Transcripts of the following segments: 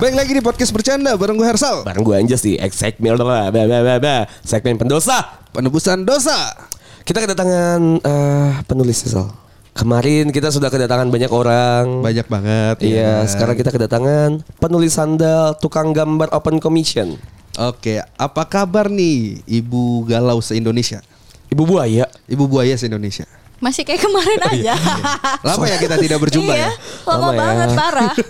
Balik lagi di podcast bercanda bareng gue Hersal. Bareng gue Anjas di segmen bah, segmen pendosa. Penebusan dosa. Kita kedatangan eh, penulis Sal. Kemarin kita sudah kedatangan banyak orang. Banyak banget. Iya, ya. sekarang kita kedatangan penulis sandal, tukang gambar open commission. Oke, apa kabar nih Ibu Galau se-Indonesia? Ibu buaya. Ibu buaya se-Indonesia. Masih kayak kemarin aja. Lama ya kita tidak berjumpa iya, ya? lama, Lama ya. banget parah.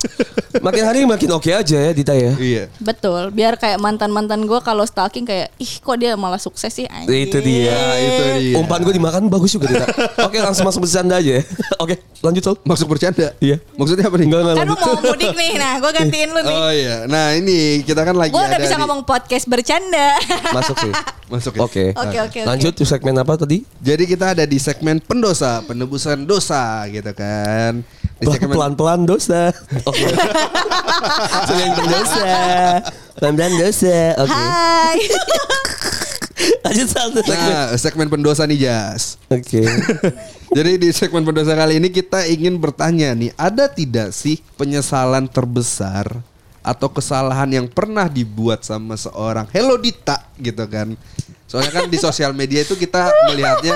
Makin hari makin oke aja ya Dita ya. Iya. Betul, biar kayak mantan-mantan gue kalau stalking kayak ih kok dia malah sukses sih anjing. Itu dia. Itu dia. Umpan gue dimakan bagus juga Dita. Oke, langsung masuk bercanda aja ya. Oke, lanjut Sol. Masuk bercanda? Iya. Maksudnya apa nih? Enggak enggak Kan lu mau mudik nih, nah gue gantiin lu nih. Oh iya. Nah ini kita kan lagi gue ada udah bisa di- ngomong podcast bercanda. Masuk sih. Masuk ya? Oke. Oke oke. Lanjut di segmen apa tadi? Jadi kita ada di segmen pendosa, penebusan dosa gitu kan. Di segmen Pelan-pelan dosa. Oke. Segmen pendosa. Pelan-pelan dosa. Oke. Hai. Lanjut satu segmen. Nah, segmen pendosa nih Jas. Oke. Jadi di segmen pendosa kali ini kita ingin bertanya nih, ada tidak sih penyesalan terbesar atau kesalahan yang pernah dibuat sama seorang Hello Dita gitu kan? Soalnya kan di sosial media itu kita melihatnya,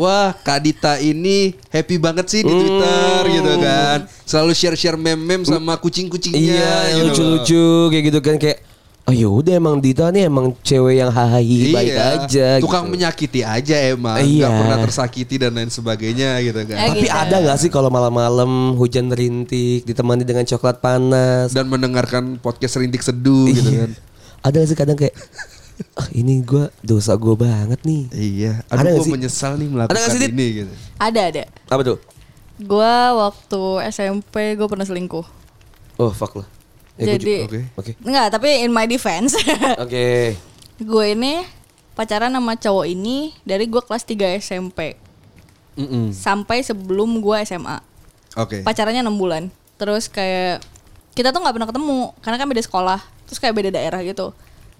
wah Kak Dita ini happy banget sih di Twitter gitu kan, selalu share-share meme-meme sama kucing-kucingnya. Iya, yang gitu lucu-lucu kayak gitu kan kayak Oh yaudah emang Dita nih emang cewek yang hahaha baik Iya, aja Tukang gitu. menyakiti aja emang, Iya. pernah tersakiti dan lain sebagainya gitu kan. Eh, Tapi gitu. ada gak sih kalau malam-malam hujan rintik ditemani dengan coklat panas? Dan mendengarkan podcast rintik seduh gitu Iya. kan. Ada gak sih kadang kayak ah, ini gue dosa gue banget nih. Iya, Ada aduh nggak gue sih? menyesal nih Ada melakukan nggak sih, ini gitu. Ada ada. Apa tuh? Gue waktu SMP gue pernah selingkuh. Oh fuck lah. Ya, Jadi. Oke. Oke. Enggak, tapi in my defense. Oke. gue ini pacaran sama cowok ini dari gue kelas 3 SMP Mm-mm. sampai sebelum gue SMA. Oke. Pacarannya 6 bulan. Terus kayak kita tuh nggak pernah ketemu karena kan beda sekolah. Terus kayak beda daerah gitu.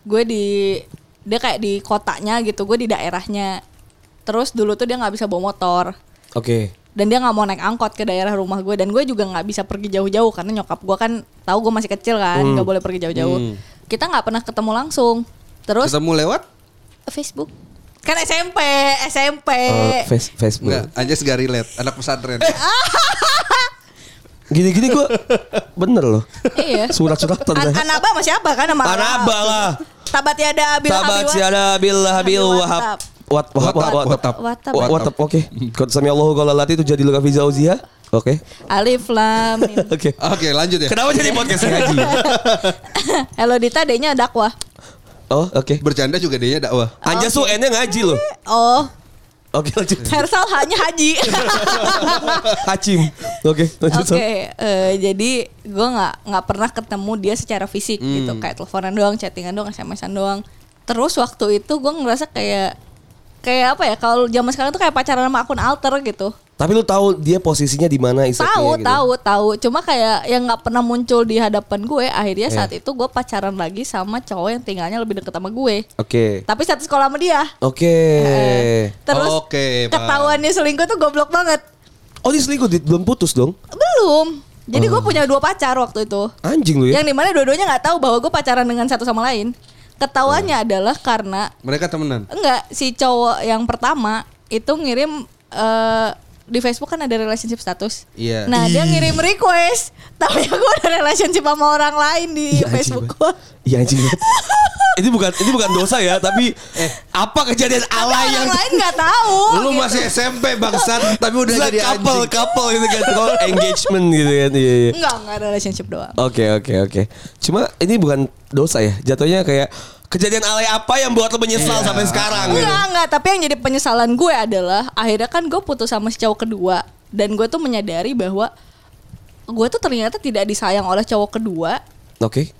Gue di dia kayak di kotanya gitu, gue di daerahnya. Terus dulu tuh dia nggak bisa bawa motor Oke. Dan dia nggak mau naik angkot ke daerah rumah gue dan gue juga nggak bisa pergi jauh-jauh karena nyokap gue kan tahu gue masih kecil kan nggak boleh pergi jauh-jauh Hmm. kita nggak pernah ketemu langsung terus Ketemu lewat? Facebook kan SMP SMP Oh, face Facebook. Enggak, aja gak relate, anak pesantren. Gini-gini gue bener loh. iya Surat-suratan. An dah. Anaba masih apa kan nama Anaba lah. Tabat Yada Abil Tabat Habiwat. siada bil habil Habil wahab. Wat wahab watap. Watap. Watap oke. Qad sami Allahu qala lati itu jadi luka fi zauzia. Oke. Alif Lam. Oke. Oke, lanjut ya. Kenapa jadi podcast ngaji? Hello Dita D-nya dakwah Oh, oke. Bercanda juga dia dakwah. Anjas tuh N-nya ngaji loh. oh Oke, lanjut. Hersal hanya haji Hacim. Oke, lanjut. Oke, Sal. eh, jadi gue nggak nggak pernah ketemu dia secara fisik gitu, Hmm. kayak teleponan doang, chattingan doang, SMS-an doang. Terus waktu itu gue ngerasa kayak kayak apa ya? Kalau zaman sekarang tuh kayak pacaran sama akun alter gitu. Tapi lu tahu dia posisinya di mana exactly Tahu, gitu? tahu, tahu. Cuma kayak yang nggak pernah muncul di hadapan gue. Akhirnya Iya. saat itu gue pacaran lagi sama cowok yang tinggalnya lebih deket sama gue. Oke. Tapi satu sekolah sama dia. Oke. Eh, Terus Oke, paham. ketahuannya selingkuh tuh goblok banget. Oh, dia selingkuh Dit? belum putus dong? Belum. Jadi Oh. gue punya dua pacar waktu itu. Anjing lu ya. Yang di mana dua-duanya nggak tahu bahwa gue pacaran dengan satu sama lain. Ketahuannya Oh. adalah karena Mereka temenan. enggak si cowok yang pertama itu ngirim eh, di Facebook kan ada relationship status. Iya. Nah dia ngirim request, tapi gue ada relationship sama orang lain di anjing Facebook gue. Iya anjing. ini bukan ini bukan dosa ya, tapi eh apa kejadian alay yang Orang lain nggak tahu. Lu gitu. masih SMP bangsat, tapi udah Bisa jadi couple anjing. couple gitu kan engagement gitu kan iya iya Enggak, enggak ada relationship doang. oke oke oke cuma ini bukan dosa ya jatuhnya kayak kejadian alay apa yang buat lo menyesal sampai sekarang gitu Enggak, enggak. Tapi yang jadi penyesalan gue adalah akhirnya kan gue putus sama si cowok kedua dan gue tuh menyadari bahwa gue tuh ternyata tidak disayang oleh cowok kedua oke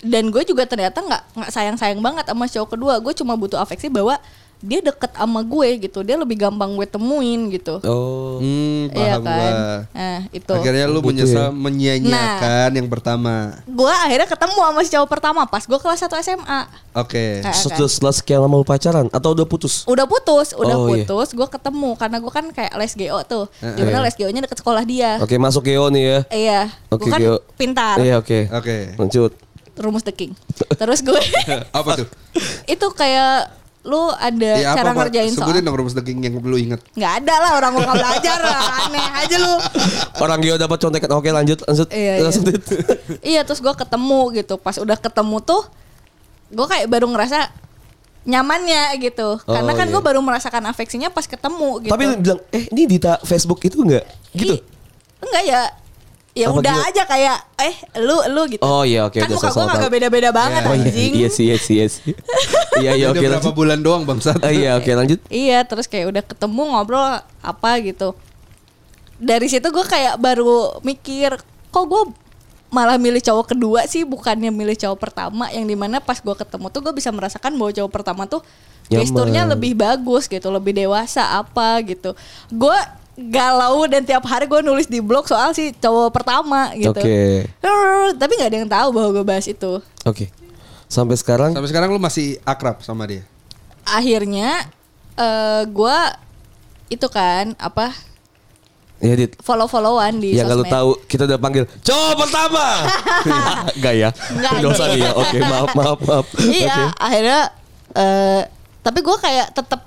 dan gue juga ternyata nggak nggak sayang sayang banget sama cowok kedua gue cuma butuh afeksi bahwa dia deket sama gue gitu dia lebih gampang gue temuin gitu Oh. Hmm, iya paham kan gua. nah itu Akhirnya lu Gitu menyesal ya. menyia-nyiakan yang pertama. gue akhirnya ketemu sama si cowok pertama pas gue kelas 1 SMA Oke. Kayak- Setelah, setelah sekian lama lu pacaran atau udah putus? udah putus udah Oh, iya. putus gue ketemu karena gue kan kayak les GO tuh Heeh. di mana les GO nya deket sekolah dia Oke, masuk Geo nih ya. iya Oke, gue kan Geo. pintar Iya, oke. Oke. Lanjut. Rumus the king terus gue Apa tuh? itu kayak lu ada Ya, cara apa, ngerjain Sebutin soal dong rumus the king yang lu inget. nggak ada lah orang gua nggak belajar lah aneh aja lu Orang Geo dapat contekan. Oke, lanjut, lanjut. Iya, iya. Dit. iya terus gue ketemu gitu pas udah ketemu tuh gue kayak baru ngerasa nyamannya gitu karena Oh, kan iya. gue baru merasakan afeksinya pas ketemu gitu Tapi lu bilang, "Eh, ini Dita Facebook itu enggak?" Gitu. Ih, enggak ya ya Apa udah gila? aja kayak eh lu lu gitu Oh, iya, oke, kan udah muka gue kagak beda-beda banget Iya, Oh iya, anjing iya sih, iya sih, iya sih. Iya, iya, oke, berapa lanjut. bulan doang bangsat. Oh, iya, oke, lanjut. Iya, terus kayak udah ketemu ngobrol apa gitu. Dari situ gue kayak baru mikir, kok gue malah milih cowok kedua sih bukannya milih cowok pertama yang di mana pas gue ketemu tuh gue bisa merasakan bahwa cowok pertama tuh gesturnya lebih bagus gitu lebih dewasa apa gitu gue galau dan tiap hari gue nulis di blog soal si cowok pertama gitu Oke. tapi nggak ada yang tahu bahwa gue bahas itu Oke. Sampai sekarang Sampai sekarang lu masih akrab sama dia. akhirnya eh gue itu kan apa ya Dit. follow-followan di Yang kalau tahu kita udah panggil cowok pertama. Enggak ya? Nggak, Dosa ya. Oke, maaf, maaf, maaf. Iya, Oke. akhirnya eh tapi gue kayak tetap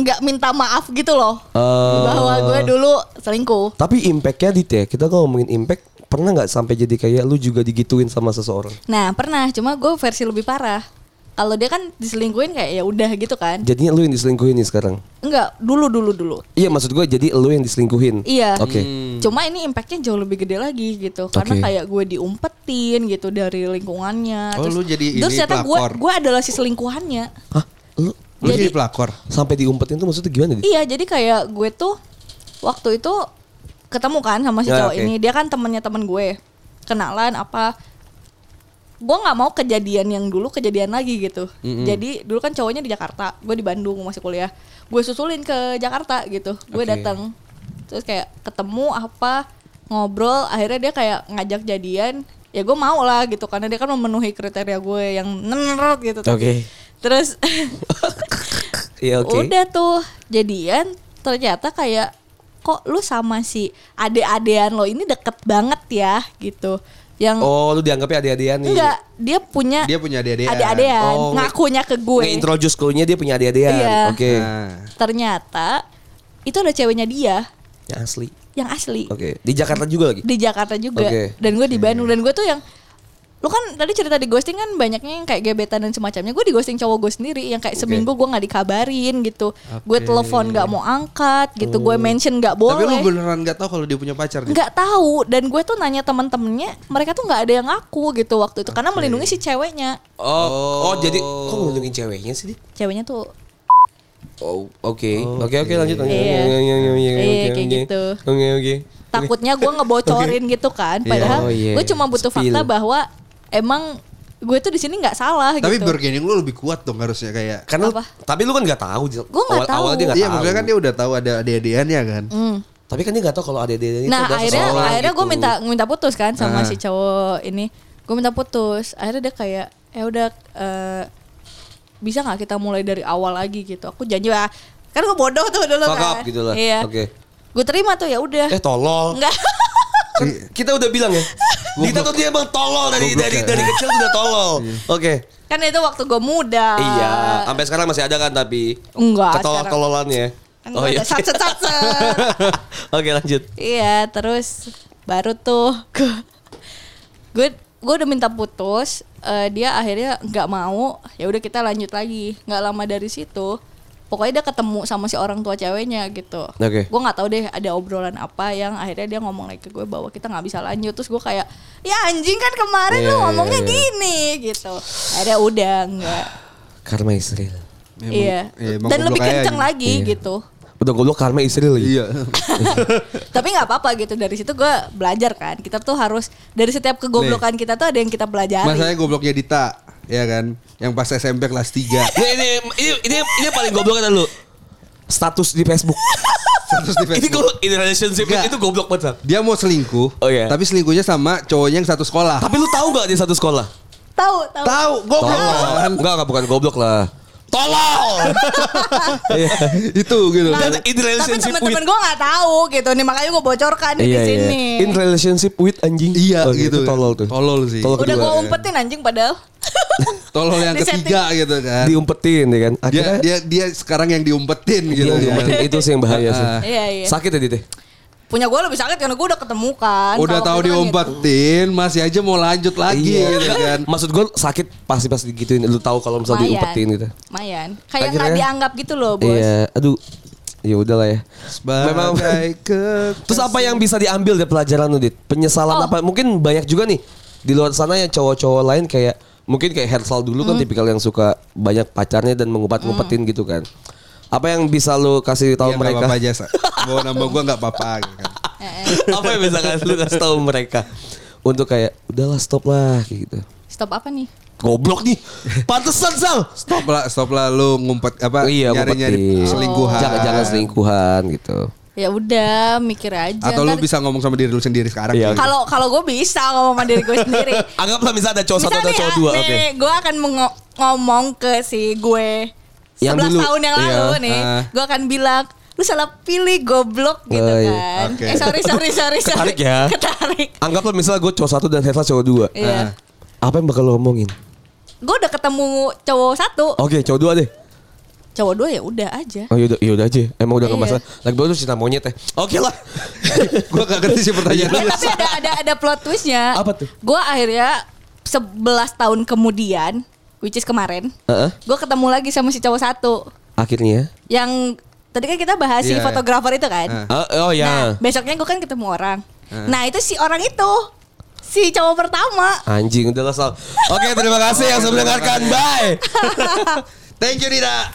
nggak minta maaf gitu loh Eh, bahwa gue dulu selingkuh. Tapi impactnya Dit ya, kita kalau ngomongin impact, pernah nggak sampai jadi kayak lu juga digituin sama seseorang? Nah pernah, cuma gue versi lebih parah. Kalau dia kan diselingkuhin kayak ya udah gitu kan. Jadinya lu yang diselingkuhin nih sekarang? Enggak, dulu dulu dulu. Iya maksud gue jadi lu yang diselingkuhin. Iya. Oke. Cuma ini impactnya jauh lebih gede lagi gitu, karena kayak gue diumpetin gitu dari lingkungannya. Oh, lu jadi terus ternyata gue gue adalah si selingkuhannya. Hah? Lu Jadi- jadi pelakor. sampai diumpetin tuh maksudnya gimana? Iya, jadi kayak gue tuh waktu itu ketemu kan sama si Ya, cowok oke. ini. Dia kan temennya temen gue. Kenalan apa gue nggak mau kejadian yang dulu kejadian lagi gitu. Jadi dulu kan cowoknya di Jakarta, gue di Bandung masih kuliah. Gue susulin ke Jakarta gitu. Gue Oke. datang. Terus kayak ketemu apa ngobrol, akhirnya dia kayak ngajak jadian. Ya gue mau lah gitu karena dia kan memenuhi kriteria gue yang nerd gitu. Oke. Terus Iya oke. Udah tuh jadian ternyata kayak kok lu sama si ade-adean lo ini deket banget ya gitu. Yang Oh lu dianggapnya adik-adikan nih. enggak dia punya Dia punya adik-adikan. ade-adean Oh, ngakunya ke gue. Nge-introduce clue-nya dia punya adik-adikan. Iya. Oke. Nah, Ternyata itu ada ceweknya dia Yang asli. yang asli Oke. Di Jakarta juga lagi. di Jakarta juga Oke. dan gue di Bandung dan gue tuh yang lu kan tadi cerita di ghosting kan banyaknya yang kayak gebetan dan semacamnya gue di ghosting cowok gue sendiri yang kayak Oke. seminggu gue nggak dikabarin gitu gue Oke. telepon nggak mau angkat gitu gue Oh. mention nggak Tapi lu boleh beneran gak tahu kalau dia punya pacar nggak tahu dan gue tuh nanya temen-temennya mereka tuh nggak ada yang ngaku gitu waktu itu karena melindungi si ceweknya Oh, oh, jadi kok ngelindungin ceweknya sih? Ceweknya tuh Oh, oke. Oke, oke lanjut lanjut. Iya. Oke, oke, oke, Iya, oke, kayak oke. gitu. Oke, oke. takutnya gue ngebocorin gitu kan Iya. padahal Oh, iya. gue cuma butuh Spill. fakta bahwa emang gue tuh di sini nggak salah Tapi gitu bargaining lu lebih kuat dong harusnya kayak. Karena Apa? tapi lu kan nggak tahu. Gua nggak Awal- tahu. Awalnya dia nggak Iya tahu. maksudnya kan dia udah tahu ada adik-adikannya kan. Hmm. Tapi kan dia nggak tahu kalau ada dia itu Nah ada akhirnya seseorang akhirnya gue gitu. minta minta putus kan sama Ah. si cowok ini. Gue minta putus. Akhirnya dia kayak ya udah eh, bisa nggak kita mulai dari awal lagi gitu. Aku janji ya. Kan gue bodoh tuh dulu Fuck kan. up gitu lah. Iya. Oke. Gue terima tuh ya udah. Eh tolol. Enggak. Kan kita udah bilang ya. Kita tuh dia emang tolol dari Goblok dari ya. dari kecil udah tolol. Oke. kan itu waktu gue muda. Iya, sampai sekarang masih ada kan tapi Enggak. ketolol-tololannya. Kan satset satset. Oke, lanjut. Iya, terus baru tuh gue gue udah minta putus, eh, dia akhirnya nggak mau. Ya udah kita lanjut lagi. Nggak lama dari situ, pokoknya dia ketemu sama si orang tua ceweknya gitu. Oke. Gue nggak tahu deh ada obrolan apa yang akhirnya dia ngomong lagi ke gue bahwa kita nggak bisa lanjut. Terus gue kayak, ya anjing kan kemarin Iya, lu iya, ngomongnya iya. gini gitu. Akhirnya udah nggak. Karma Israel. Emang- iya. iya, Dan lebih kenceng lagi Iya. gitu. Udah goblok karma istri lagi. Iya. Tapi nggak apa-apa gitu dari situ gue belajar kan. Kita tuh harus dari setiap kegoblokan kita tuh ada yang kita pelajari. Masanya gobloknya Dita, ya kan? Yang pas SMP kelas 3. Ini, ini, ini, ini, ini yang paling goblok kan lu. Status di Facebook. Terus di Ini Facebook. goblok, ini relationship Enggak. itu goblok banget. Dia mau selingkuh, Oh, iya. tapi selingkuhnya sama cowoknya yang satu sekolah. Tapi lu tahu gak dia satu sekolah? Tahu, tahu. Tahu, goblok kan? Enggak, enggak bukan goblok lah. Tolol. Iya. Itu gitu. Nah, Dan in Tapi relationship teman-teman gue nggak tahu gitu nih makanya gue bocorkan nih Iya, di iya. sini. In relationship with anjing. Iya Oh, gitu. Itu tolol tuh. Tolol sih. Tolol Udah gue umpetin anjing padahal. Tolol yang Di setting. ketiga gitu kan. Diumpetin ya kan. Dia Akhirnya dia dia sekarang yang diumpetin gitu. dia kan. diumpetin. Itu sih yang bahaya sih. Iya iya. Sakit ya Dit? Punya gue lebih sakit karena gue udah ketemu kan. Udah tahu gitu. diumpetin, masih aja mau lanjut lagi gitu kan. Maksud gue sakit pasti pasti digituin. Lu tahu kalau misalnya diumpetin gitu. Lumayan. Kayak nggak dianggap gitu loh bos. Iya, aduh. Ya udahlah ya. Memang Terus apa yang bisa diambil dari pelajaran lu, Dit? Penyesalan Oh. apa? Mungkin banyak juga nih di luar sana yang cowok-cowok lain kayak mungkin kayak Hersal dulu Hmm. kan tipikal yang suka banyak pacarnya dan mengumpat-ngumpetin gitu kan. Apa yang bisa lu kasih tahu Ya, mereka? apa-apa aja. Sa. Bawa nama gua nggak apa-apa gitu kan. apa yang bisa kasih lu kasih tahu mereka untuk kayak udahlah stop lah kayak gitu. Stop apa nih? Goblok nih. Pantesan Sal. Stop lah, stop lah lu ngumpet apa iya, nyari-nyari selingkuhan. Jangan-jangan selingkuhan gitu. Ya udah mikir aja. Atau lu Ntar- bisa ngomong sama diri lu sendiri sekarang. Iya. gitu. Kalau kalau gue bisa ngomong sama diri gue sendiri. Anggaplah misalnya ada cowok satu atau cowok dua, oke. gue akan ngomong ke si gue Yang 11 dulu. tahun yang Iya. lalu nih. Ah. Gue akan bilang, lu salah pilih goblok gitu iya. kan. Oke. Eh sorry sorry sorry sorry. Ketarik ya. Ketarik. Anggaplah misalnya gue cowok satu dan Hersal cowok dua. Iya. Apa yang bakal lo ngomongin? Gue udah ketemu cowok satu, Oke, cowok dua deh. cowok dua ya udah aja. Oh yaudah, yaudah aja. Emang udah gak Iya. masalah. Lagi baru cinta monyet ya. Oke lah. gua gak ngerti sih pertanyaan Ya, lu. tapi ada ada ada plot twistnya. Apa tuh? Gue akhirnya 11 tahun kemudian, which is kemarin, Heeh. gue ketemu lagi sama si cowok satu Akhirnya. yang tadi kan kita bahas si Iya. fotografer itu kan. Ah. Oh, oh Nah, ya. besoknya gue kan ketemu orang. Nah, itu si orang itu. Si cowok pertama. Anjing udah lah Sal. Oke, terima kasih yang sudah mendengarkan. Bye. Thank you Dida.